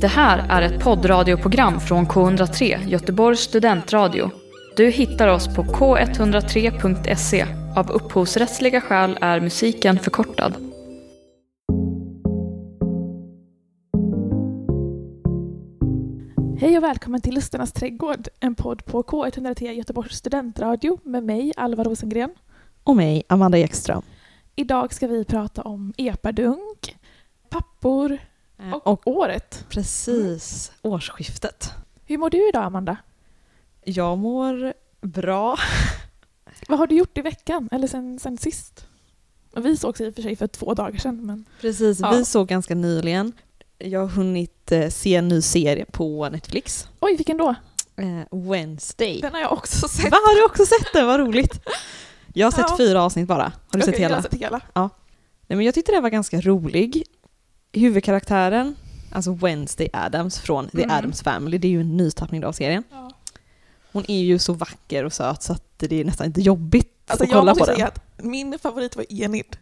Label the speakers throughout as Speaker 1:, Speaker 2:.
Speaker 1: Det här är ett poddradioprogram från K103, Göteborgs studentradio. Du hittar oss på k103.se. Av upphovsrättsliga skäl är musiken förkortad.
Speaker 2: Hej och välkommen till Lusternas trädgård, en podd på K103 Göteborgs studentradio med mig, Alva Rosengren.
Speaker 3: Och mig, Amanda Ekström.
Speaker 2: Idag ska vi prata om epadunk, pappor och,
Speaker 3: Och
Speaker 2: året.
Speaker 3: precis årsskiftet.
Speaker 2: Hur mår du idag, Amanda?
Speaker 3: Jag mår bra.
Speaker 2: Vad har du gjort i veckan, eller sen, sen sist? Vi sågs i och för sig för två dagar sedan, men
Speaker 3: Precis,
Speaker 2: Ja.
Speaker 3: vi såg ganska nyligen. Jag har hunnit eh, se en ny serie på Netflix.
Speaker 2: oj, vilken då?
Speaker 3: Eh, Wednesday.
Speaker 2: Den har jag också sett.
Speaker 3: Va, har du också sett den? Vad roligt. Jag har sett
Speaker 2: Ja.
Speaker 3: fyra avsnitt bara. Har du sett
Speaker 2: Okej,
Speaker 3: hela?
Speaker 2: Jag har sett hela.
Speaker 3: Nej, men jag tyckte det var ganska rolig. Huvudkaraktären, alltså Wednesday Adams från The
Speaker 2: Mm.
Speaker 3: Addams Family, det är ju en nytappning av serien.
Speaker 2: Ja.
Speaker 3: Hon är ju så vacker och söt så att det är nästan inte jobbigt
Speaker 2: Alltså
Speaker 3: att kolla på den.
Speaker 2: säga att min favorit var Enid.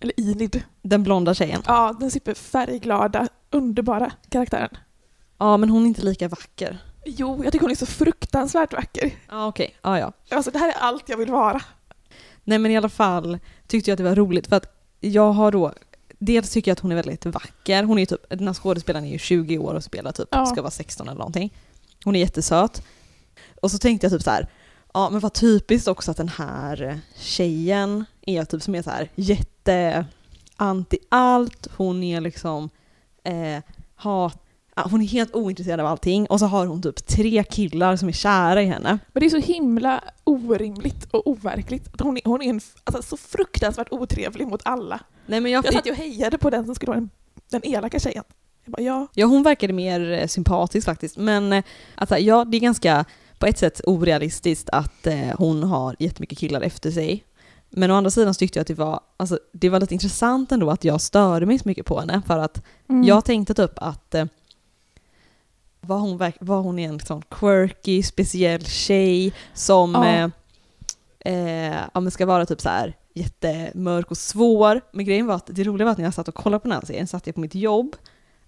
Speaker 2: Eller Inid.
Speaker 3: Den blonda tjejen.
Speaker 2: Ja, den super färgglada, underbara karaktären.
Speaker 3: Ja, men hon är inte lika vacker.
Speaker 2: Jo, jag tycker hon är så fruktansvärt vacker.
Speaker 3: Ja, okej. Ja, ja.
Speaker 2: Alltså det här är allt jag vill vara.
Speaker 3: Nej, men i alla fall tyckte jag att det var roligt för att jag har då Dels tycker jag att hon är väldigt vacker. Hon är typ, den här skådespelaren är ju 20 år och spelar typ,
Speaker 2: Ja.
Speaker 3: ska vara 16 eller någonting. Hon är jättesöt. Och så tänkte jag typ så här, ja men vad typiskt också att den här tjejen är typ som är så här jätte anti allt. Hon är liksom eh, hat, hon är helt ointresserad av allting och så har hon typ tre killar som är kära i henne.
Speaker 2: Men det är så himla orimligt och overkligt. Att hon är, hon är en, alltså, så fruktansvärt otrevlig mot alla.
Speaker 3: Nej men jag,
Speaker 2: Jag satt ju och hejade på den som skulle vara den, den elaka tjejen. Jag bara, ja.
Speaker 3: Ja, hon verkade mer eh, sympatisk faktiskt. Men alltså, ja, det är ganska på ett sätt orealistiskt att eh, hon har jättemycket killar efter sig. Men å andra sidan så tyckte jag att det var, alltså, det var lite intressant ändå att jag störde mig så mycket på henne. För att
Speaker 2: Mm.
Speaker 3: jag tänkte typ att eh, var, hon, var hon en sån quirky, speciell tjej som
Speaker 2: Ja.
Speaker 3: eh, eh, ja, men ska vara typ så här jättemörk och svår. Men grejen var att det roliga var att när jag satt och kollade på den här serien satt jag på mitt jobb.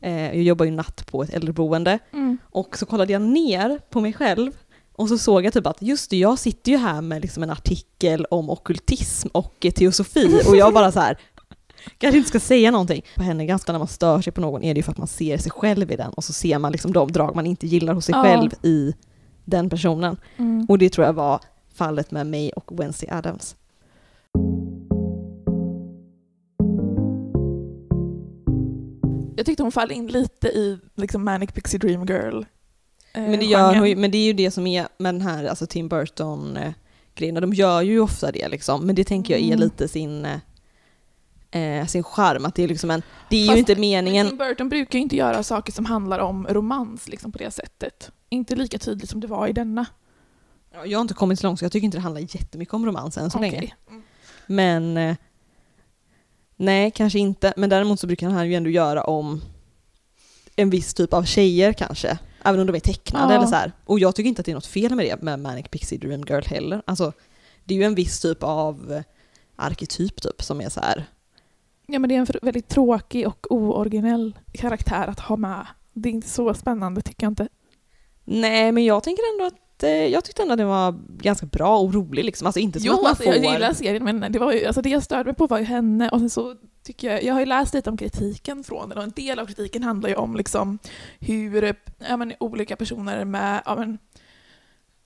Speaker 3: Eh, jag jobbar ju natt på ett äldreboende.
Speaker 2: Mm.
Speaker 3: Och så kollade jag ner på mig själv och så såg jag typ att just det, jag sitter ju här med liksom en artikel om okkultism och teosofi och jag bara så här kanske inte ska säga någonting. På henne ganska när man stör sig på någon är det ju för att man ser sig själv i den och så ser man liksom de drag man inte gillar hos sig
Speaker 2: Ja.
Speaker 3: själv i den personen.
Speaker 2: Mm.
Speaker 3: Och det tror jag var fallet med mig och Wednesday Adams.
Speaker 2: Jag tyckte hon faller in lite i liksom Manic Pixie Dream Girl. eh,
Speaker 3: Men det, gör, men det är ju det som är med den här alltså Tim Burton eh, de gör ju ofta det liksom. Men det tänker jag är
Speaker 2: Mm.
Speaker 3: lite sin, eh, sin charm. Att det är liksom en, det är
Speaker 2: Fast
Speaker 3: ju inte meningen.
Speaker 2: Tim Burton brukar ju inte göra saker som handlar om romans liksom, på det sättet. Inte lika tydligt som det var i denna.
Speaker 3: Ja, Jag har inte kommit så långt så jag tycker inte det handlar jättemycket om romans än så
Speaker 2: Okej.
Speaker 3: länge. Men eh, nej, kanske inte. Men däremot så brukar han ju ändå göra om en viss typ av tjejer kanske. Även om de är tecknade
Speaker 2: Ja.
Speaker 3: eller så här. Och jag tycker inte att det är något fel med det med Manic Pixie Dream Girl heller. Alltså, det är ju en viss typ av eh, arketyp typ som är så här.
Speaker 2: Ja, men det är en väldigt tråkig och ooriginell karaktär att ha med. Det är inte så spännande tycker jag inte.
Speaker 3: Nej, men jag tänker ändå att eh, jag tyckte ändå att den var ganska bra och rolig liksom. Alltså inte som
Speaker 2: Jo,
Speaker 3: att man
Speaker 2: alltså,
Speaker 3: får...
Speaker 2: jag gillar serien men det, var ju, alltså, det jag störde mig på var ju henne och sen så tycker jag, jag har ju läst lite om kritiken från den och en del av kritiken handlar ju om liksom hur ja, men, olika personer med, ja, men,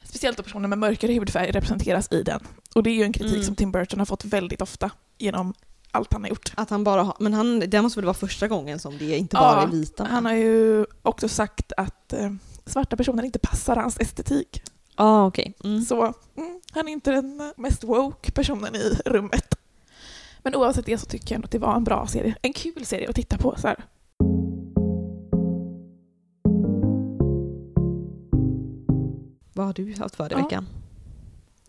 Speaker 2: speciellt då personer med mörkare hudfärg representeras i den. Och det är ju en kritik
Speaker 3: Mm.
Speaker 2: som Tim Burton har fått väldigt ofta genom allt han har gjort.
Speaker 3: Att han bara har, men han, det måste väl vara första gången som det inte
Speaker 2: Ja,
Speaker 3: bara är vita.
Speaker 2: Han har ju också sagt att eh, svarta personer inte passar hans estetik.
Speaker 3: Ja, ah, okej. Mm.
Speaker 2: Så mm, han är inte den mest woke personen i rummet. Men oavsett det så tycker jag ändå att det var en bra serie. En kul serie att titta på. Så här.
Speaker 3: Vad har du haft för dig i
Speaker 2: Ja.
Speaker 3: veckan?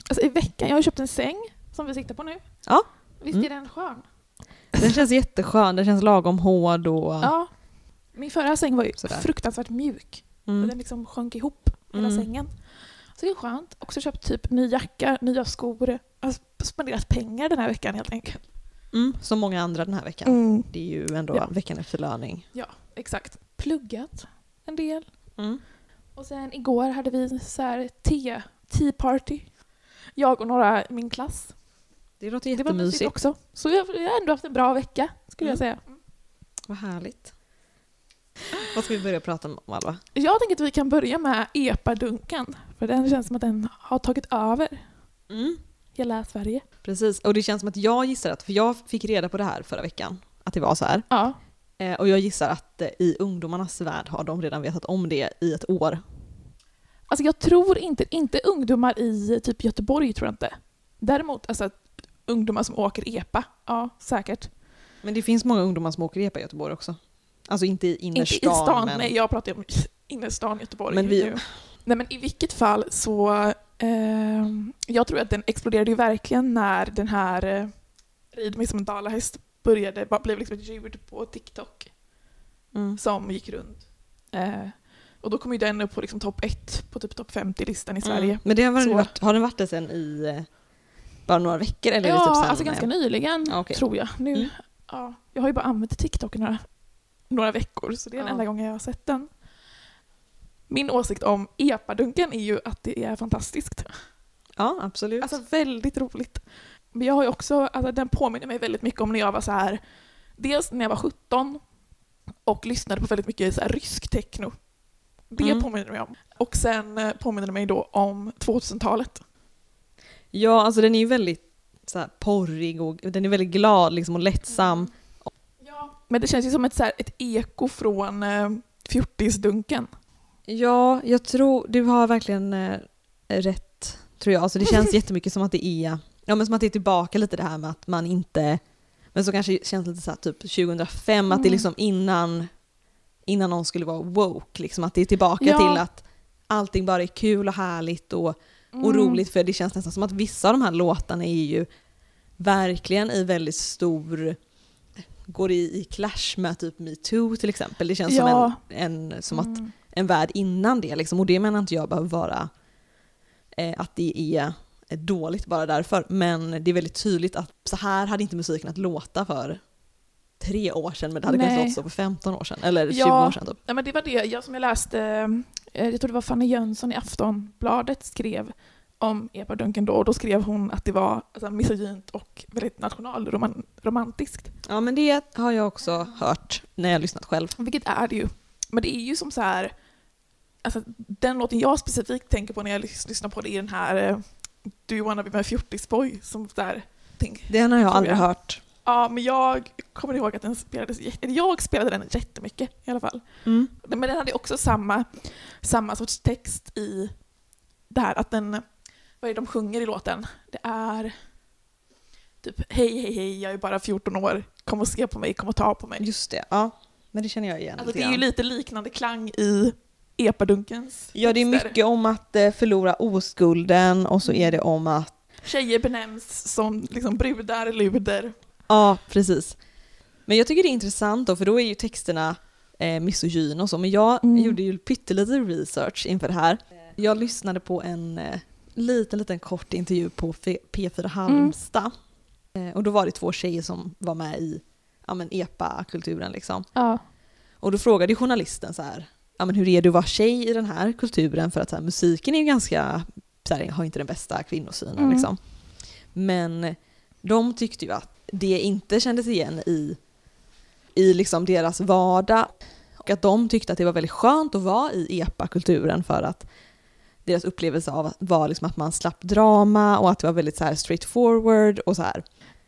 Speaker 2: Alltså i veckan, jag har köpt en säng som vi sitter på nu.
Speaker 3: Ja.
Speaker 2: Visst
Speaker 3: Mm.
Speaker 2: är den skön?
Speaker 3: Den känns jätteskön, den känns lagom hård och...
Speaker 2: Ja. Min förra säng var ju
Speaker 3: Sådär.
Speaker 2: fruktansvärt mjuk. Och
Speaker 3: Mm.
Speaker 2: den liksom sjönk ihop, hela
Speaker 3: Mm.
Speaker 2: sängen. Så det är skönt. Också köpt typ ny jacka, nya skor. Har spenderat pengar den här veckan helt enkelt.
Speaker 3: Mm, som många andra den här veckan.
Speaker 2: Mm.
Speaker 3: Det är ju ändå
Speaker 2: Ja.
Speaker 3: veckan efter löning.
Speaker 2: Exakt. Pluggat. en del.
Speaker 3: Mm.
Speaker 2: Och sen igår hade vi så här te, tea party. Jag och några i min klass.
Speaker 3: Det låter
Speaker 2: Det var
Speaker 3: jättemysigt.
Speaker 2: också. Så jag, jag har ändå haft en bra vecka, skulle jag
Speaker 3: Mm.
Speaker 2: säga.
Speaker 3: Vad härligt. Vad ska vi börja prata om Alva?
Speaker 2: Jag tänker att vi kan börja med epadunken. För den känns som att den har tagit över
Speaker 3: Mm.
Speaker 2: hela Sverige.
Speaker 3: Precis, och det känns som att jag gissar att, för jag fick reda på det här förra veckan, att det var så här.
Speaker 2: Ja.
Speaker 3: Eh, och jag gissar att eh, i ungdomarnas värld har de redan vetat om det i ett år.
Speaker 2: Alltså jag tror inte, inte ungdomar i typ Göteborg tror jag inte. Däremot alltså ungdomar som åker EPA, ja säkert.
Speaker 3: Men det finns många ungdomar som åker repa i Göteborg också. Alltså inte i
Speaker 2: Inte
Speaker 3: innerstan,
Speaker 2: i stan,
Speaker 3: men...
Speaker 2: nej jag pratar om innerstan Göteborg.
Speaker 3: Men vi-
Speaker 2: nu. Nej men i vilket fall så, eh, jag tror att den exploderade ju verkligen när den här eh, Rid mig som en dalahäst började, blev liksom ett ljud på TikTok
Speaker 3: Mm.
Speaker 2: som gick runt. Eh, och då kom ju den upp på liksom topp ett på typ topp 50-listan i Sverige.
Speaker 3: Mm. Men det har,
Speaker 2: Så-
Speaker 3: varit, har den varit det sen i eh, bara några veckor? Eller
Speaker 2: ja,
Speaker 3: typ
Speaker 2: alltså ganska nyligen
Speaker 3: Ja, okej.
Speaker 2: tror jag. Nu,
Speaker 3: Mm.
Speaker 2: ja, jag har ju bara använt TikTok i några, några veckor så det är den
Speaker 3: Ja.
Speaker 2: enda gången jag har sett den. Min åsikt om epadunken är ju att det är fantastiskt.
Speaker 3: Ja, absolut.
Speaker 2: Alltså väldigt roligt. Men jag har ju också, alltså den påminner mig väldigt mycket om när jag var så här, dels när jag var 17 och lyssnade på väldigt mycket så här rysk techno. Det
Speaker 3: Mm.
Speaker 2: påminner mig om. Och sen eh, påminner det mig då om 2000-talet.
Speaker 3: Ja, alltså den är ju väldigt så här, porrig och den är väldigt glad liksom, och lättsam.
Speaker 2: Ja. Men det känns ju som ett, så här, ett eko från eh, fjortisdunken.
Speaker 3: Ja, jag tror du har verkligen eh, rätt, tror jag. Alltså det känns jättemycket som att det är, ja men som att det är tillbaka lite det här med att man inte, men så kanske det känns lite så här typ 2005, att det är
Speaker 2: Mm.
Speaker 3: liksom innan, innan någon skulle vara woke, liksom att det är tillbaka
Speaker 2: Ja.
Speaker 3: till att allting bara är kul och härligt och, och
Speaker 2: Mm.
Speaker 3: roligt för det känns nästan som att vissa av de här låtarna är ju verkligen i väldigt stor går i, i clash med typ metoo till exempel. Det känns
Speaker 2: Ja.
Speaker 3: som, en, en, som att
Speaker 2: Mm.
Speaker 3: en värld innan det. Liksom. Och det menar inte jag behöver vara eh, att det är eh, dåligt bara därför. Men det är väldigt tydligt att så här hade inte musiken att låta för tre år sedan, men det hade kanske
Speaker 2: Nej.
Speaker 3: låtit så för 15 år sedan. Eller 20
Speaker 2: Ja.
Speaker 3: år sedan typ.
Speaker 2: Ja, men det var det jag, som jag läste, eh, jag tror det var Fanny Jönsson i Aftonbladet skrev om epadunken då, och då skrev hon att det var alltså, misogynt och väldigt nationalromantiskt.
Speaker 3: Ja men det har jag också hört när jag har lyssnat själv.
Speaker 2: Vilket är det ju. Men det är ju som så här, alltså den låten jag specifikt tänker på när jag lys- lyssnar på det är den här eh, Do you wanna be my fjortisboy? Som där, tänk,
Speaker 3: Den har jag aldrig
Speaker 2: jag.
Speaker 3: hört.
Speaker 2: Ja men jag kommer ihåg att den spelades, jag spelade den jättemycket i alla fall.
Speaker 3: Mm.
Speaker 2: Men den hade också samma, samma sorts text i det här att den, vad är det de sjunger i låten? Det är typ hej hej hej, jag är bara 14 år, kom och se på mig, kom och ta på mig.
Speaker 3: Just det, ja. Men det känner jag igen
Speaker 2: Alltså det är ju lite liknande klang i epadunkens
Speaker 3: Ja det är mycket om att eh, förlora oskulden och så är det om att
Speaker 2: Tjejer benämns som liksom brudar, luder.
Speaker 3: Ja, precis. Men jag tycker det är intressant då, för då är ju texterna eh, misogyna och så, men jag
Speaker 2: Mm.
Speaker 3: gjorde ju pyttelite research inför det här. Jag lyssnade på en eh, liten, liten kort intervju på F- P4 Halmstad. Eh, och då var det två tjejer som var med i ja, men EPA-kulturen liksom.
Speaker 2: Ja.
Speaker 3: Och då frågade journalisten så här, ja men hur är du att vara tjej i den här kulturen? För att här, musiken är ju ganska, så här, har inte den bästa kvinnosynen
Speaker 2: Mm.
Speaker 3: liksom. Men de tyckte ju att det inte kändes igen i, i liksom deras vardag. Och att de tyckte att det var väldigt skönt att vara i EPA-kulturen för att deras upplevelse av var liksom att man slapp drama och att det var väldigt så här straightforward och så här.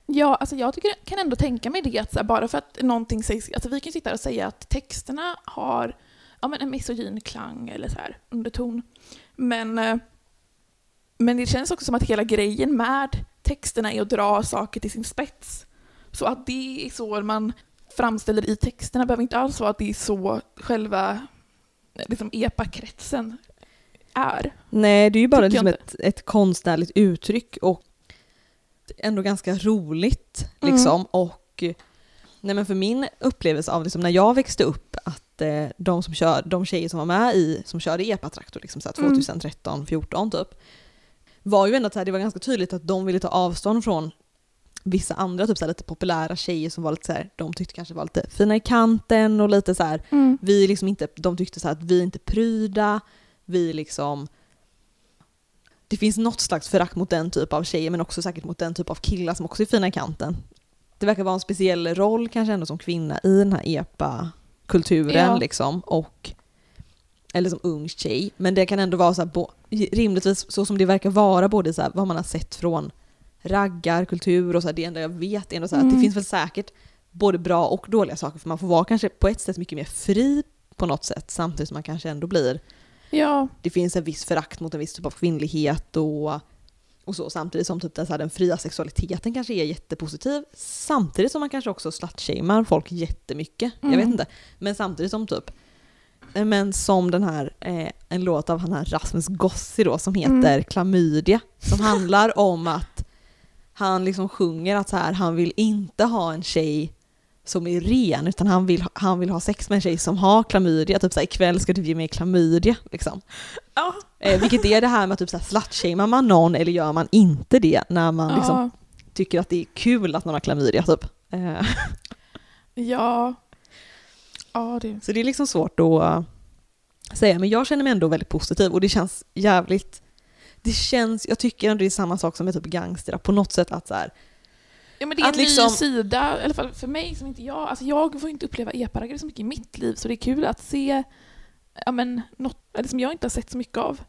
Speaker 2: Ja, alltså jag tycker, kan ändå tänka mig det att så här, bara för att någonting sägs, alltså vi kan ju sitta här och säga att texterna har ja, men en misogyn klang eller så här underton. Men, eh, men det känns också som att hela grejen med texterna är att dra saker till sin spets. Så att det är så man framställer i texterna behöver inte alls vara att det är så själva liksom EPA-kretsen är.
Speaker 3: Nej, det är ju bara liksom ett, ett konstnärligt uttryck och ändå ganska roligt
Speaker 2: Mm.
Speaker 3: liksom. Och nej men för min upplevelse av liksom, när jag växte upp att eh, de som kör, de tjejer som var med i, som körde EPA-traktor liksom, så här
Speaker 2: Mm.
Speaker 3: 2013, 14 typ, var ju ändå att så här, det var ganska tydligt att de ville ta avstånd från vissa andra typ så här, lite populära tjejer som var lite så här, de tyckte kanske var lite fina i kanten och lite så här,
Speaker 2: Mm.
Speaker 3: vi liksom inte, de tyckte så här att vi är inte pryda, vi liksom det finns något slags förakt mot den typ av tjejer men också säkert mot den typ av killar som också är fina i kanten. Det verkar vara en speciell roll kanske ändå som kvinna i den här epa-kulturen
Speaker 2: Ja.
Speaker 3: liksom och eller som ung tjej. Men det kan ändå vara så här, bo- rimligtvis så som det verkar vara både så här, vad man har sett från raggarkultur och så här, det enda jag vet är så här, att det
Speaker 2: Mm.
Speaker 3: finns väl säkert både bra och dåliga saker för man får vara kanske på ett sätt mycket mer fri på något sätt samtidigt som man kanske ändå blir
Speaker 2: Ja,
Speaker 3: det finns en viss förakt mot en viss typ av kvinnlighet och, och så samtidigt som typ den, så här, den fria sexualiteten kanske är jättepositiv samtidigt som man kanske också slutshamear folk jättemycket. Jag vet
Speaker 2: Mm.
Speaker 3: inte. Men samtidigt som typ men som den här, eh, en låt av han här Rasmus Gossi då som heter
Speaker 2: Mm.
Speaker 3: Klamydia som handlar om att han liksom sjunger att så här, han vill inte ha en tjej som är ren utan han vill, han vill ha sex med en tjej som har klamydia. Typ såhär ikväll ska du ge mig klamydia liksom.
Speaker 2: ja.
Speaker 3: Eh, vilket är det här med att typ slutshamear man någon eller gör man inte det när man liksom
Speaker 2: ja.
Speaker 3: tycker att det är kul att någon har klamydia typ. Eh,
Speaker 2: ja. Ja, det...
Speaker 3: så det är liksom svårt att säga men jag känner mig ändå väldigt positiv och det känns jävligt det känns, jag tycker ändå det är samma sak som med typ gangsterrap på något sätt att så här,
Speaker 2: Ja men det är en
Speaker 3: liksom-
Speaker 2: ny sida, i alla fall för mig som inte jag, alltså jag får inte uppleva epa-raggare så mycket i mitt liv så det är kul att se ja men något, eller som jag inte har sett så mycket av.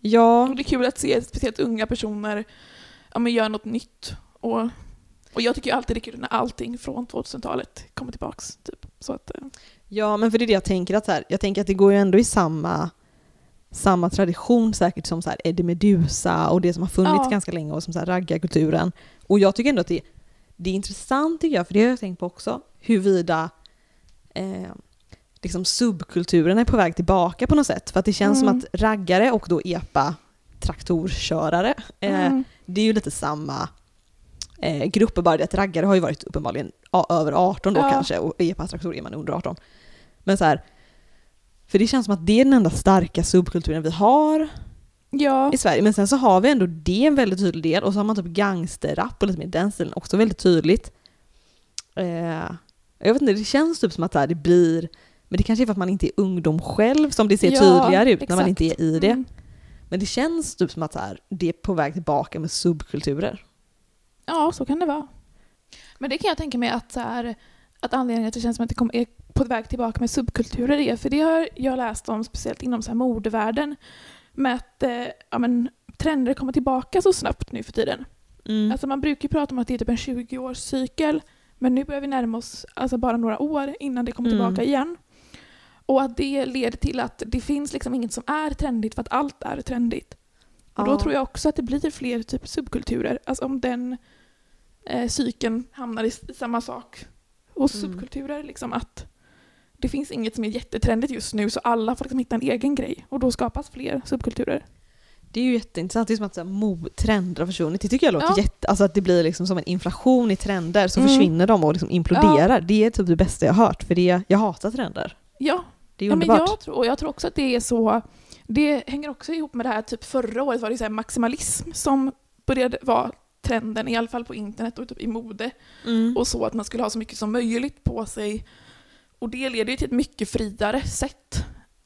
Speaker 3: ja,
Speaker 2: Och det är kul att se speciellt unga personer ja, men göra något nytt. Och, och jag tycker ju alltid det är kul när allting från 2000-talet kommer tillbaks. Typ. Så att, eh,
Speaker 3: ja men för det är det jag tänker att här, jag tänker att det går ju ändå i samma samma tradition säkert som så här Eddie Meduza och det som har funnits
Speaker 2: Ja.
Speaker 3: ganska länge och som så här raggarkulturen. Och jag tycker ändå att det, det är intressant tycker jag, för det har jag tänkt på också, huruvida eh, liksom subkulturen är på väg tillbaka på något sätt. För att det känns
Speaker 2: Mm.
Speaker 3: som att raggare och då epa traktorkörare, eh,
Speaker 2: mm.
Speaker 3: det är ju lite samma eh, grupper, bara det att raggare har ju varit uppenbarligen över 18 då
Speaker 2: Ja.
Speaker 3: kanske och epa-traktorer är man under 18. Men så här, för det känns som att det är den enda starka subkulturen vi har
Speaker 2: Ja,
Speaker 3: i Sverige. Men sen så har vi ändå det en väldigt tydlig del och så har man typ gangsterrap och lite mer den stilen också väldigt tydligt. Eh, jag vet inte, det känns typ som att det blir, men det kanske är för att man inte är ungdom själv som det ser
Speaker 2: Ja,
Speaker 3: tydligare ut när man
Speaker 2: exakt.
Speaker 3: inte är i det.
Speaker 2: Mm.
Speaker 3: Men det känns typ som att det är på väg tillbaka med subkulturer.
Speaker 2: Ja, så kan det vara. Men det kan jag tänka mig att, så här, att anledningen till att det känns som att det kom, är på väg tillbaka med subkulturer är, för det har jag läst om speciellt inom så här modevärlden, med att eh, ja, men, trender kommer tillbaka så snabbt nu för tiden.
Speaker 3: Mm.
Speaker 2: Alltså man brukar ju prata om att det är typ en 20-årscykel, men nu börjar vi närma oss alltså bara några år innan det kommer
Speaker 3: Mm.
Speaker 2: tillbaka igen. Och att det leder till att det finns liksom inget som är trendigt för att allt är trendigt. Och då
Speaker 3: Ja.
Speaker 2: tror jag också att det blir fler typ subkulturer. Alltså om den eh, cykeln hamnar i, samma sak hos
Speaker 3: Mm.
Speaker 2: subkulturer. Liksom att det finns inget som är jättetrendigt just nu så alla får liksom hitta en egen grej. Och då skapas fler subkulturer.
Speaker 3: Det är ju jätteintressant, det är som att så här, mo- trender har försvunnit. Det tycker jag låter
Speaker 2: Ja.
Speaker 3: jätte... Alltså att det blir liksom som en inflation i trender, så
Speaker 2: Mm.
Speaker 3: försvinner de och liksom imploderar. Det är typ det bästa jag har hört, för det, jag hatar trender.
Speaker 2: Ja,
Speaker 3: Det är
Speaker 2: ja men
Speaker 3: underbart.
Speaker 2: jag tror, och jag tror också att det är så. Det hänger också ihop med det här, typ förra året var det så här maximalism som började vara trenden, i alla fall på internet och typ i mode.
Speaker 3: Mm.
Speaker 2: och så att man skulle ha så mycket som möjligt på sig. Och det leder ju till ett mycket friare sätt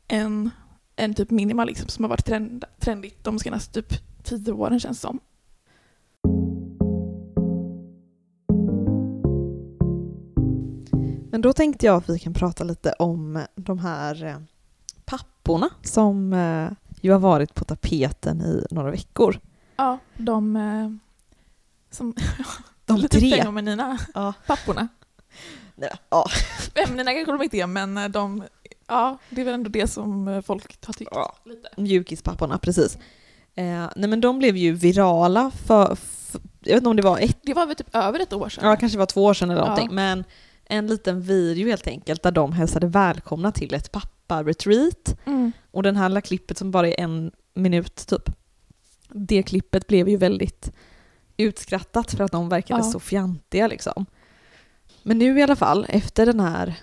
Speaker 2: än, än typ minimalism som har varit trend, trendigt de senaste typ tio åren känns som.
Speaker 3: Men då tänkte jag att vi kan prata lite om de här papporna som eh, ju har varit på tapeten i några veckor.
Speaker 2: Ja, de eh, som
Speaker 3: De
Speaker 2: lite
Speaker 3: tre.
Speaker 2: feminina
Speaker 3: Ja.
Speaker 2: papporna.
Speaker 3: Nej, ja.
Speaker 2: Feminina kanske de inte är men eh, de, ja det är väl ändå det som eh, folk har tyckt
Speaker 3: Ja.
Speaker 2: lite.
Speaker 3: Mjukispapporna, precis. Eh, nej men de blev ju virala för, för, jag vet inte om det var ett,
Speaker 2: Det var väl typ över ett år sedan?
Speaker 3: ja kanske var två år sedan eller
Speaker 2: Ja.
Speaker 3: någonting, men en liten video helt enkelt där de hälsade välkomna till ett pappa-retreat.
Speaker 2: Mm.
Speaker 3: Och den här lilla klippet som bara är en minut typ, det klippet blev ju väldigt utskrattat för att de verkade
Speaker 2: Ja.
Speaker 3: så fjantiga liksom. Men nu i alla fall, efter den här,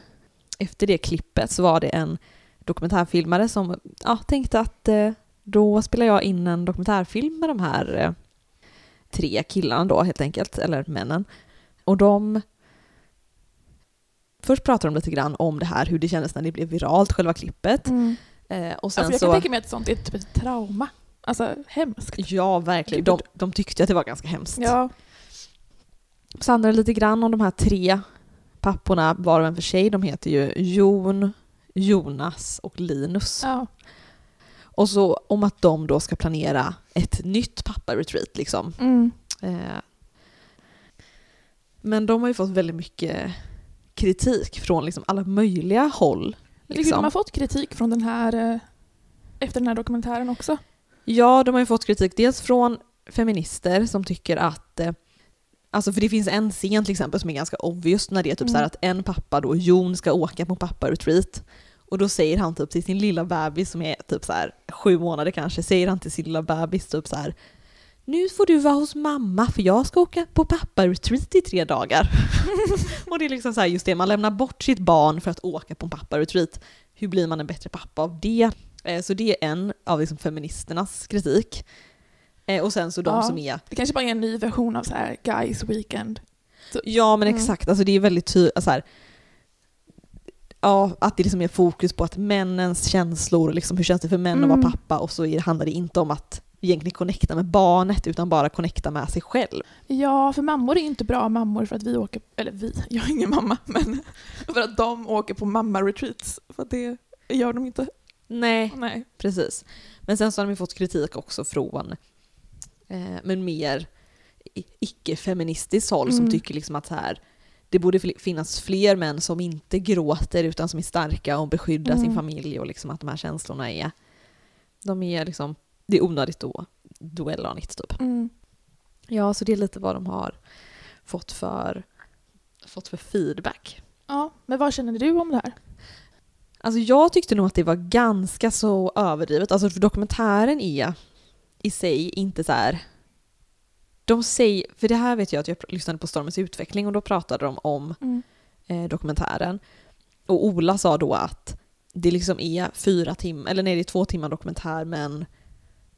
Speaker 3: efter det klippet så var det en dokumentärfilmare som ja, tänkte att eh, då spelar jag in en dokumentärfilm med de här tre killarna då helt enkelt, eller männen. Och de... Först pratar de lite grann om det här, hur det kändes när det blev viralt, själva klippet.
Speaker 2: Mm.
Speaker 3: Eh, och sen
Speaker 2: Alltså jag
Speaker 3: så...
Speaker 2: kan tänka mig att sånt är typ ett trauma. Alltså hemskt.
Speaker 3: Ja, verkligen. De, de tyckte att det var ganska hemskt.
Speaker 2: Ja.
Speaker 3: Så handlar det lite grann om de här tre papporna, var och en för sig. De heter ju Jon, Jonas och Linus.
Speaker 2: ja.
Speaker 3: Och så om att de då ska planera ett nytt pappa-retreat liksom.
Speaker 2: Mm.
Speaker 3: Eh, men de har ju fått väldigt mycket kritik från liksom alla möjliga håll. Liksom.
Speaker 2: de har fått kritik från den här, eh, efter den här dokumentären också.
Speaker 3: Ja, de har ju fått kritik dels från feminister som tycker att eh, Alltså för det finns en scen till exempel som är ganska obvious när det är typ
Speaker 2: Mm.
Speaker 3: så här att en pappa då, Jon, ska åka på pappa-retreat. Och då säger han typ till sin lilla bebis som är typ så här sju månader kanske, säger han till sin lilla bebis typ så här Nu får du vara hos mamma för jag ska åka på pappa-retreat i tre dagar. och det är liksom så här just det, man lämnar bort sitt barn för att åka på en pappa-retreat. Hur blir man en bättre pappa av det? Eh, Så det är en av liksom feministernas kritik. Eh, Och sen så de
Speaker 2: Ja.
Speaker 3: som är
Speaker 2: Det kanske bara är en ny version av så här Guys Weekend.
Speaker 3: Ja men
Speaker 2: Mm.
Speaker 3: exakt, alltså det är väldigt tydligt, så här, ja att det liksom är fokus på att männens känslor, liksom, hur känns det för män att
Speaker 2: Mm.
Speaker 3: vara pappa och så handlar det inte om att egentligen connecta med barnet utan bara connecta med sig själv.
Speaker 2: Ja, för mammor är inte bra mammor för att vi åker, eller vi, jag är ingen mamma, men för att de åker på mamma-retreats. För att det gör de inte.
Speaker 3: Nej.
Speaker 2: Nej.
Speaker 3: Precis. Men sen så har de fått kritik också från eh, men mer icke-feministiskt håll som
Speaker 2: Mm.
Speaker 3: tycker liksom att här, det borde finnas fler män som inte gråter utan som är starka och beskyddar sin
Speaker 2: Mm.
Speaker 3: familj och liksom att de här känslorna är, de är liksom, det är onödigt att dwella on it typ.
Speaker 2: Mm.
Speaker 3: Ja, så det är lite vad de har fått för, fått för feedback.
Speaker 2: Ja, men vad känner du om det här?
Speaker 3: Alltså jag tyckte nog att det var ganska så överdrivet. Alltså för dokumentären är i sig inte så här... De säger, för det här vet jag att jag lyssnade på Stormens utveckling och då pratade de om
Speaker 2: Mm.
Speaker 3: eh, dokumentären. Och Ola sa då att det liksom är fyra timmar, eller nej det är två timmar dokumentär men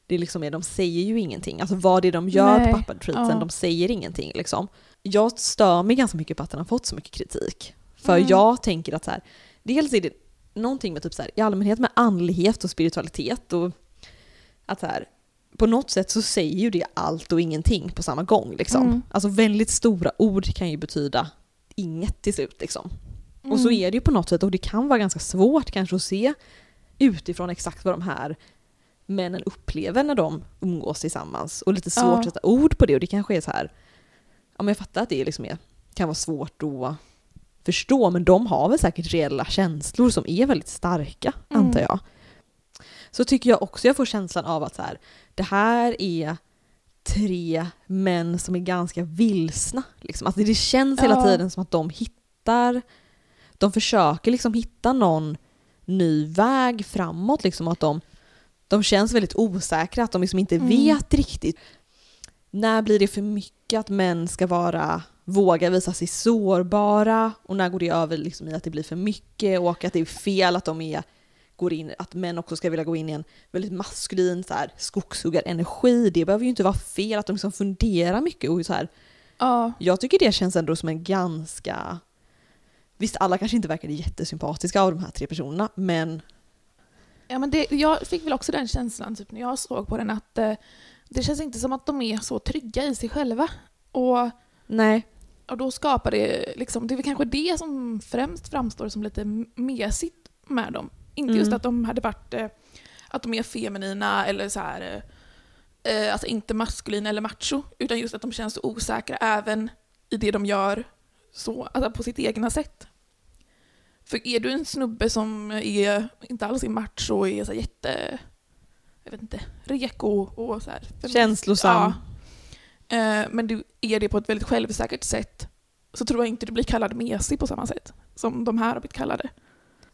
Speaker 3: det liksom är, de säger ju ingenting. Alltså vad det är de gör
Speaker 2: Nej,
Speaker 3: på pappa-retreatsen,
Speaker 2: ja.
Speaker 3: de säger ingenting liksom. Jag stör mig ganska mycket på att den har fått så mycket kritik. För
Speaker 2: Mm.
Speaker 3: jag tänker att så här, dels är det någonting med typ så här, i allmänhet med andlighet och spiritualitet och att så här, på något sätt så säger ju det allt och ingenting på samma gång liksom.
Speaker 2: Mm.
Speaker 3: Alltså väldigt stora ord kan ju betyda inget till slut liksom. Och så
Speaker 2: Mm.
Speaker 3: är det ju på något sätt och det kan vara ganska svårt kanske att se utifrån exakt vad de här männen upplever när de umgås tillsammans och lite svårt
Speaker 2: Ja.
Speaker 3: att sätta ord på det och det kanske är så här, ja men jag fattar att det liksom är, kan vara svårt att förstå men de har väl säkert reella känslor som är väldigt starka
Speaker 2: Mm.
Speaker 3: antar jag. Så tycker jag också jag får känslan av att så här, det här är tre män som är ganska vilsna. Liksom. Alltså det känns hela
Speaker 2: Ja.
Speaker 3: tiden som att de hittar, de försöker liksom hitta någon ny väg framåt. Liksom, att de, de känns väldigt osäkra, att de liksom inte
Speaker 2: Mm.
Speaker 3: vet riktigt. När blir det för mycket att män ska vara, våga visa sig sårbara och när går det över liksom i att det blir för mycket och att det är fel att de är går in, att män också ska vilja gå in i en väldigt maskulin så här, skogshuggarenergi. Det behöver ju inte vara fel att de liksom funderar mycket och så här.
Speaker 2: Ja,
Speaker 3: Jag tycker det känns ändå som en ganska... Visst, alla kanske inte verkade jättesympatiska av de här tre personerna, men
Speaker 2: ja men det, jag fick väl också den känslan typ, när jag såg på den att eh, det känns inte som att de är så trygga i sig själva. Och,
Speaker 3: nej.
Speaker 2: och då skapar det, liksom, det är väl kanske det som främst framstår som lite mesigt med dem. Inte just
Speaker 3: Mm.
Speaker 2: att de hade varit, eh, att de är feminina eller så här, eh, eh, alltså inte maskulina eller macho, utan just att de känns så osäkra även i det de gör så, alltså på sitt egna sätt. För är du en snubbe som är, inte alls är macho och är så jätte, jag vet inte, reko och så här.
Speaker 3: Känslosam.
Speaker 2: Ja. Eh, Men du är det på ett väldigt självsäkert sätt så tror jag inte du blir kallad mesig på samma sätt som de här har blivit kallade.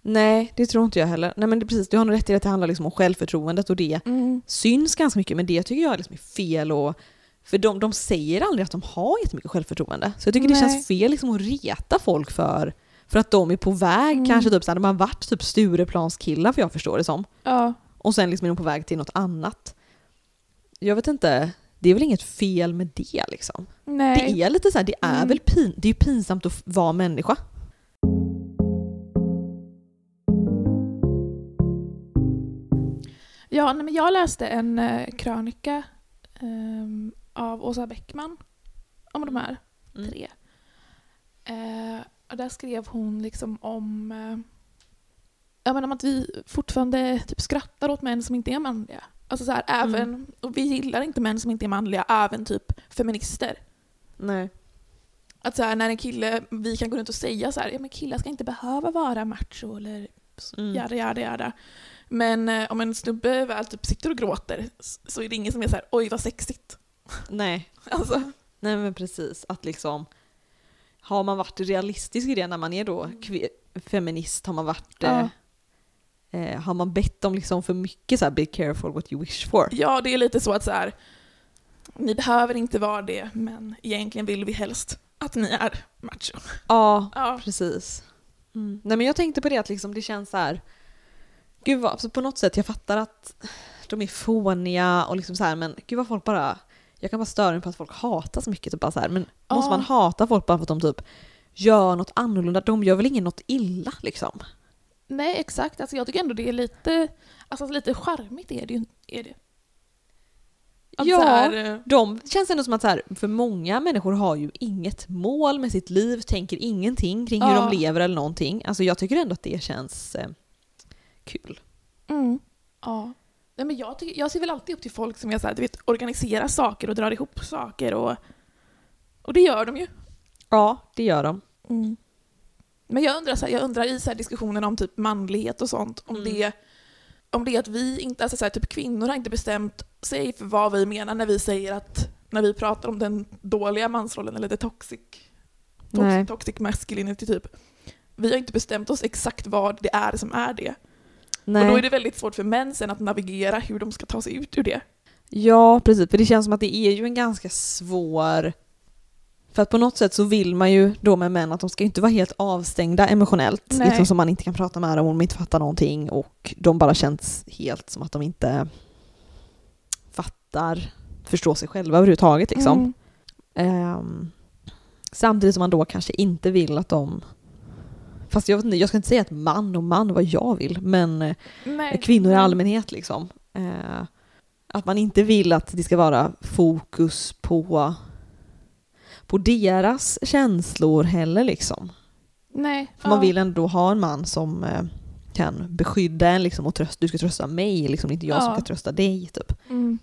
Speaker 3: Nej, det tror inte jag heller. Nej men det, precis, du har nog rätt i att det handlar liksom om självförtroendet och det syns ganska mycket, men det tycker jag liksom är fel och för de, de säger aldrig att de har jättemycket självförtroende. Så jag tycker det
Speaker 2: Nej.
Speaker 3: känns fel liksom att reta folk för, för att de är på väg,
Speaker 2: Mm.
Speaker 3: kanske typ så här, de har varit typ Stureplanskillar för jag förstår det som.
Speaker 2: Ja.
Speaker 3: Och sen liksom är de på väg till något annat. Jag vet inte, det är väl inget fel med det liksom.
Speaker 2: Nej.
Speaker 3: Det är lite så här, det är
Speaker 2: Mm.
Speaker 3: väl pin, det är pinsamt att vara människa.
Speaker 2: Ja, nej, men jag läste en eh, krönika ehm, av Åsa Bäckman om de här
Speaker 3: Mm.
Speaker 2: tre. Eh, och där skrev hon liksom om, eh, ja, men om att vi fortfarande typ skrattar åt män som inte är manliga. Alltså så här,
Speaker 3: Mm.
Speaker 2: även, och vi gillar inte män som inte är manliga, även typ feminister.
Speaker 3: Nej.
Speaker 2: Att så här, när en kille, vi kan gå runt och säga så här, ja men killar ska inte behöva vara macho eller
Speaker 3: Mm.
Speaker 2: jada jada jada. Men eh, om en snubbe väl typ sitter och gråter så är det ingen som är så här, oj vad sexigt.
Speaker 3: Nej.
Speaker 2: Alltså,
Speaker 3: Nej men precis, att liksom har man varit realistisk i det när man är då kve- feminist, har man varit
Speaker 2: Ja.
Speaker 3: eh, eh, har man bett om liksom för mycket så här be careful what you wish for?
Speaker 2: ja det är lite så att så här, ni behöver inte vara det men egentligen vill vi helst att ni är macho.
Speaker 3: Ja,
Speaker 2: Ja.
Speaker 3: precis. Mm. Nej men jag tänkte på det att liksom det känns så här. Gud vad, alltså på något sätt jag fattar att de är fåniga och liksom så här men gud vad folk bara jag kan bara störa mig på att folk hatar så mycket. Typ bara så här, men
Speaker 2: Ja.
Speaker 3: måste man hata folk bara för att de typ gör något annorlunda? De gör väl ingen något illa liksom?
Speaker 2: Nej exakt, alltså jag tycker ändå det är lite, alltså lite charmigt är det ju. Är det. Att
Speaker 3: Ja.
Speaker 2: här,
Speaker 3: De känns ändå som att så här, för många människor har ju inget mål med sitt liv, tänker ingenting kring hur
Speaker 2: Ja.
Speaker 3: de lever eller någonting. Alltså jag tycker ändå att det känns eh, kul.
Speaker 2: Mm. Ja. Nej, men jag, tycker, jag ser väl alltid upp till folk som är så här, du vet, organiserar saker och drar ihop saker och, och det gör de ju.
Speaker 3: Ja, det gör de.
Speaker 2: Mm. Men jag undrar, så här, jag undrar i så här diskussionen om typ manlighet och sånt, om,
Speaker 3: Mm.
Speaker 2: det, om det är att vi inte, alltså så här, typ kvinnor har inte bestämt sig för vad vi menar när vi säger att, när vi pratar om den dåliga mansrollen eller the toxic,
Speaker 3: Nej.
Speaker 2: toxic, toxic masculinity typ. Vi har inte bestämt oss exakt vad det är som är det.
Speaker 3: Nej.
Speaker 2: Och då är det väldigt svårt för män sen att navigera hur de ska ta sig ut ur det.
Speaker 3: Ja, precis. För det känns som att det är ju en ganska svår... För att på något sätt så vill man ju då med män att de ska inte vara helt avstängda emotionellt.
Speaker 2: Nej.
Speaker 3: Liksom som man inte kan prata med dem om de inte fattar någonting och de bara känns helt som att de inte fattar, förstår sig själva överhuvudtaget liksom.
Speaker 2: Mm.
Speaker 3: Ehm, samtidigt som man då kanske inte vill att de... Fast jag, vet inte, jag ska inte säga att man och man vad jag vill, men eh,
Speaker 2: Nej.
Speaker 3: kvinnor i allmänhet liksom. Eh, att man inte vill att det ska vara fokus på, på deras känslor heller liksom.
Speaker 2: Nej.
Speaker 3: För man vill ändå ha en man som eh, kan beskydda en liksom och trösta, du ska trösta mig, liksom, inte jag som
Speaker 2: Ja.
Speaker 3: ska trösta dig typ.
Speaker 2: Mm.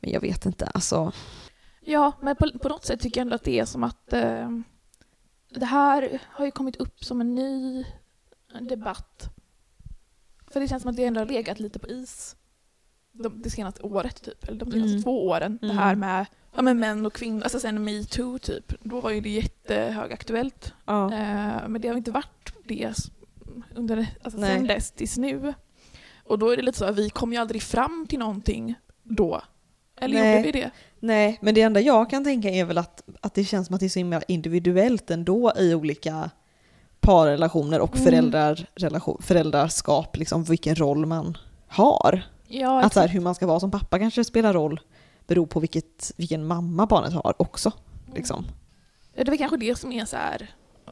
Speaker 3: Men jag vet inte, alltså.
Speaker 2: Ja, men på, på något sätt tycker jag ändå att det är som att eh, det här har ju kommit upp som en ny debatt. För det känns som att det ändå har legat lite på is de, det senaste året typ, eller de senaste
Speaker 3: Mm.
Speaker 2: två åren. Det
Speaker 3: Mm.
Speaker 2: här med, ja, med män och kvinnor, alltså sen metoo typ. Då var ju det jättehögaktuellt.
Speaker 3: Ja.
Speaker 2: Eh, men det har inte varit det under, alltså sen dess tills nu. Och då är det lite så att vi kom ju aldrig fram till någonting då. Eller
Speaker 3: Nej.
Speaker 2: gjorde vi det?
Speaker 3: Nej, men det enda jag kan tänka är väl att, att det känns som att det är så himla individuellt ändå i olika parrelationer och
Speaker 2: Mm.
Speaker 3: föräldrar, relation, föräldraskap, liksom vilken roll man har.
Speaker 2: Ja,
Speaker 3: Att så här, hur man ska vara som pappa kanske spelar roll beror på vilket, vilken mamma barnet har också. Liksom.
Speaker 2: Ja, Det är väl kanske det som är så här,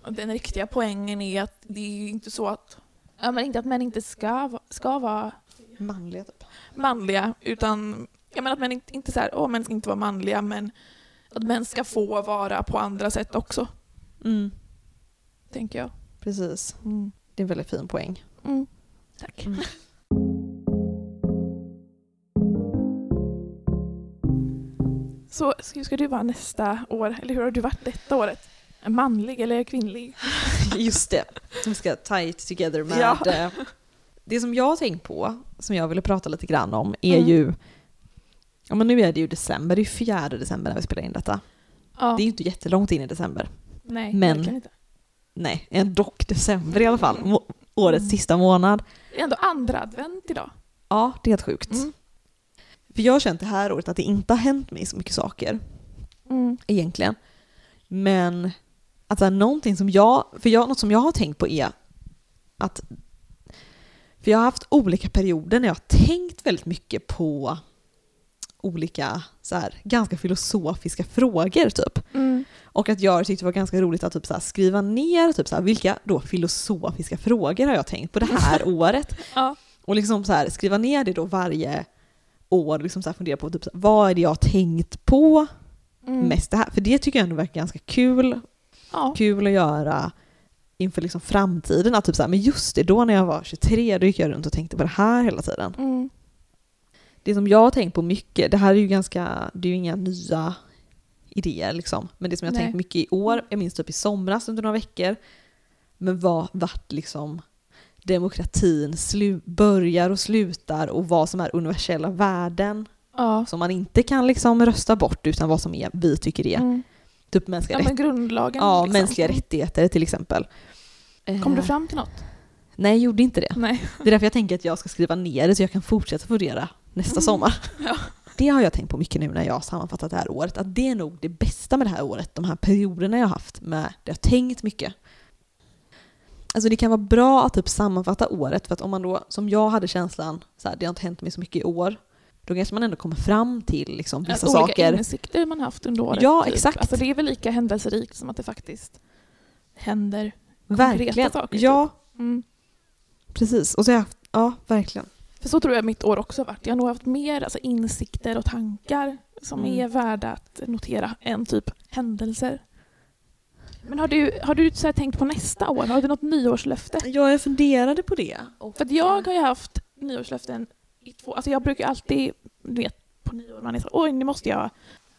Speaker 2: den riktiga poängen är att det är inte så att, ja, men inte att män inte ska, ska vara
Speaker 3: Manliga typ.
Speaker 2: manliga, utan jag menar att män inte, inte så här, åh män ska inte vara manliga, men att män ska få vara på andra sätt också,
Speaker 3: Mm,
Speaker 2: tänker jag.
Speaker 3: precis.
Speaker 2: Mm.
Speaker 3: Det är en väldigt fin poäng.
Speaker 2: Mm. Tack.
Speaker 3: Mm.
Speaker 2: Så hur ska du vara nästa år, eller hur har du varit detta året? Manlig eller kvinnlig?
Speaker 3: Just det. Vi ska tie it together med...
Speaker 2: Ja.
Speaker 3: eh, Det som jag har tänkt på, som jag ville prata lite grann om, är
Speaker 2: Mm.
Speaker 3: ju... Ja men nu är det ju december, det är fjärde december när vi spelar in detta.
Speaker 2: Ja.
Speaker 3: Det är ju inte jättelångt in i december.
Speaker 2: Nej,
Speaker 3: men-
Speaker 2: inte.
Speaker 3: Nej, ändå december i alla fall. Må- årets
Speaker 2: Mm.
Speaker 3: sista månad.
Speaker 2: Det är ändå andra advent idag.
Speaker 3: Ja, det är helt sjukt.
Speaker 2: Mm.
Speaker 3: För jag har känt det här året att det inte har hänt mig så mycket saker.
Speaker 2: Mm.
Speaker 3: egentligen. Men att så här, någonting som jag, för jag, något som jag har tänkt på är att, för jag har haft olika perioder när jag har tänkt väldigt mycket på olika så här, ganska filosofiska frågor typ.
Speaker 2: Mm.
Speaker 3: Och att jag tyckte det var ganska roligt att typ så här, skriva ner typ så här, vilka då filosofiska frågor har jag tänkt på det här året.
Speaker 2: Ja.
Speaker 3: Och liksom så här, skriva ner det då varje år, liksom så här, fundera på typ så vad är det jag har tänkt på
Speaker 2: Mm.
Speaker 3: mest det här. För det tycker jag ändå verkar ganska kul,
Speaker 2: Ja.
Speaker 3: kul att göra inför liksom framtiden. Att typ så men just det, då när jag var 23 då gick jag runt och tänkte på det här hela tiden.
Speaker 2: Mm.
Speaker 3: Det som jag har tänkt på mycket, det här är ju ganska, det är ju inga nya idéer liksom. Men det som jag har tänkt mycket i år, jag minns typ i somras under några veckor, men vad vart liksom demokratin börjar och slutar och vad som är universella värden
Speaker 2: Ja.
Speaker 3: som man inte kan liksom rösta bort utan vad som är, vi tycker är
Speaker 2: Mm.
Speaker 3: typ mänskliga,
Speaker 2: Ja, grundlagen.
Speaker 3: ja,
Speaker 2: liksom.
Speaker 3: mänskliga rättigheter till exempel.
Speaker 2: Kom du
Speaker 3: Eh,
Speaker 2: fram till något?
Speaker 3: Nej, jag gjorde inte det.
Speaker 2: Nej.
Speaker 3: Det är därför jag tänker att jag ska skriva ner det så jag kan fortsätta fundera nästa
Speaker 2: Mm.
Speaker 3: sommar.
Speaker 2: Ja.
Speaker 3: Det har jag tänkt på mycket nu när jag har sammanfattat det här året. Att det är nog det bästa med det här året, de här perioderna jag har haft med det jag har tänkt mycket. Alltså det kan vara bra att typ sammanfatta året för att om man då, som jag hade känslan, så här, det har inte hänt mig så mycket i år, då kanske man ändå kommer fram till liksom vissa
Speaker 2: Alltså, olika
Speaker 3: saker.
Speaker 2: insikter man haft under året.
Speaker 3: Ja,
Speaker 2: typ.
Speaker 3: exakt.
Speaker 2: Alltså, det är väl lika händelserikt som att det faktiskt händer. konkreta
Speaker 3: Verkligen.
Speaker 2: saker, typ.
Speaker 3: Ja,
Speaker 2: Mm.
Speaker 3: precis. Och så jag ja, verkligen.
Speaker 2: För så tror jag mitt år också har varit. Jag har nog haft mer alltså, insikter och tankar som
Speaker 3: Mm.
Speaker 2: är värda att notera än typ händelser. Men har du, har du så tänkt på nästa år? Har du något nyårslöfte?
Speaker 3: Ja, jag funderade på det.
Speaker 2: För att jag har ju haft nyårslöften i två... Alltså jag brukar alltid, du vet, på nyår man är så oj nu måste jag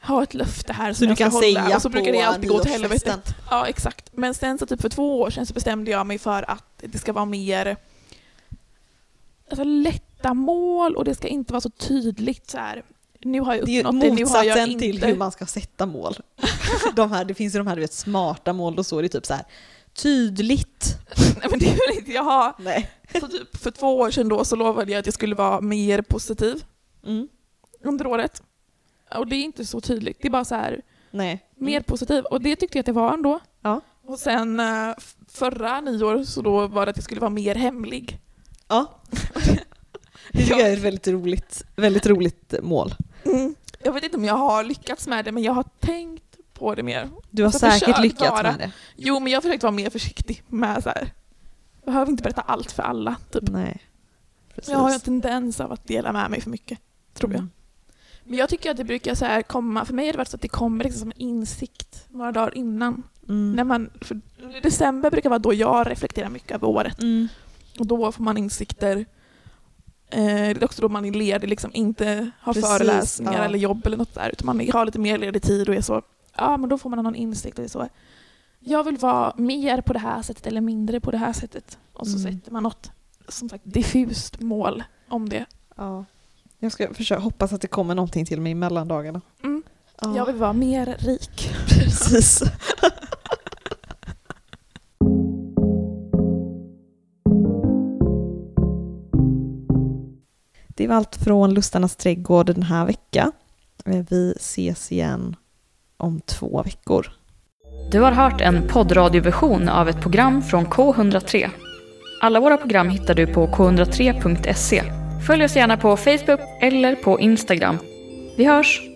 Speaker 2: ha ett löfte här
Speaker 3: Så
Speaker 2: som jag ska
Speaker 3: kan
Speaker 2: hålla.
Speaker 3: säga
Speaker 2: och så brukar det alltid gå åt helvete. Ja, exakt. Men sen så typ för två år sedan så bestämde jag mig för att det ska vara mer alltså, lätta mål och det ska inte vara så tydligt så här. Nu har jag
Speaker 3: Det är
Speaker 2: uppnått det, nu har jag
Speaker 3: motsatsen
Speaker 2: inte.
Speaker 3: till hur man ska sätta mål. de här, det finns ju de här du vet, smarta mål, då står det typ så här tydligt.
Speaker 2: Nej, men det vill inte jag ha.
Speaker 3: Nej.
Speaker 2: Så typ för två år sedan då så lovade jag att jag skulle vara mer positiv
Speaker 3: Mm.
Speaker 2: under året. Och det är inte så tydligt. Det är bara så här
Speaker 3: Nej.
Speaker 2: mer positiv. Och det tyckte jag att det var ändå.
Speaker 3: Ja.
Speaker 2: Och sen eh, förra nyår så då var det att jag skulle vara mer hemlig.
Speaker 3: Ja. Det tycker jag är ett väldigt roligt, väldigt roligt mål.
Speaker 2: Mm. Jag vet inte om jag har lyckats med det men jag har tänkt på det mer.
Speaker 3: Du har
Speaker 2: Alltså,
Speaker 3: säkert lyckats
Speaker 2: vara-
Speaker 3: med det.
Speaker 2: Jo men jag har försökt vara mer försiktig med så här. Jag behöver inte berätta allt för alla. Typ.
Speaker 3: Nej. Precis.
Speaker 2: Jag har en tendens av att dela med mig för mycket, tror jag.
Speaker 3: Mm.
Speaker 2: Men jag tycker att det brukar så här komma, för mig har det varit så att det kommer liksom som en insikt några dagar innan.
Speaker 3: Mm.
Speaker 2: När man, för december brukar vara då jag reflekterar mycket över året.
Speaker 3: Mm.
Speaker 2: Och då får man insikter. Eh, det är också då man är ledig, liksom inte har
Speaker 3: Precis,
Speaker 2: föreläsningar
Speaker 3: ja.
Speaker 2: eller jobb eller något där. Utan man har lite mer ledig tid och är så, ja men då får man någon insikt och är så. Jag vill vara mer på det här sättet eller mindre på det här sättet. Och så
Speaker 3: Mm.
Speaker 2: sätter man något, som sagt, diffust mål om det.
Speaker 3: Ja. Jag ska försöka hoppas att det kommer någonting till mig i mellandagarna.
Speaker 2: Mm.
Speaker 3: Ja.
Speaker 2: Jag vill vara mer rik.
Speaker 3: Precis. Det var allt från Lustarnas trädgård den här veckan. Eh, vi ses igen om två veckor.
Speaker 1: Du har hört en poddradioversion av ett program från K103. Alla våra program hittar du på k103.se. Följ oss gärna på Facebook eller på Instagram. Vi hörs!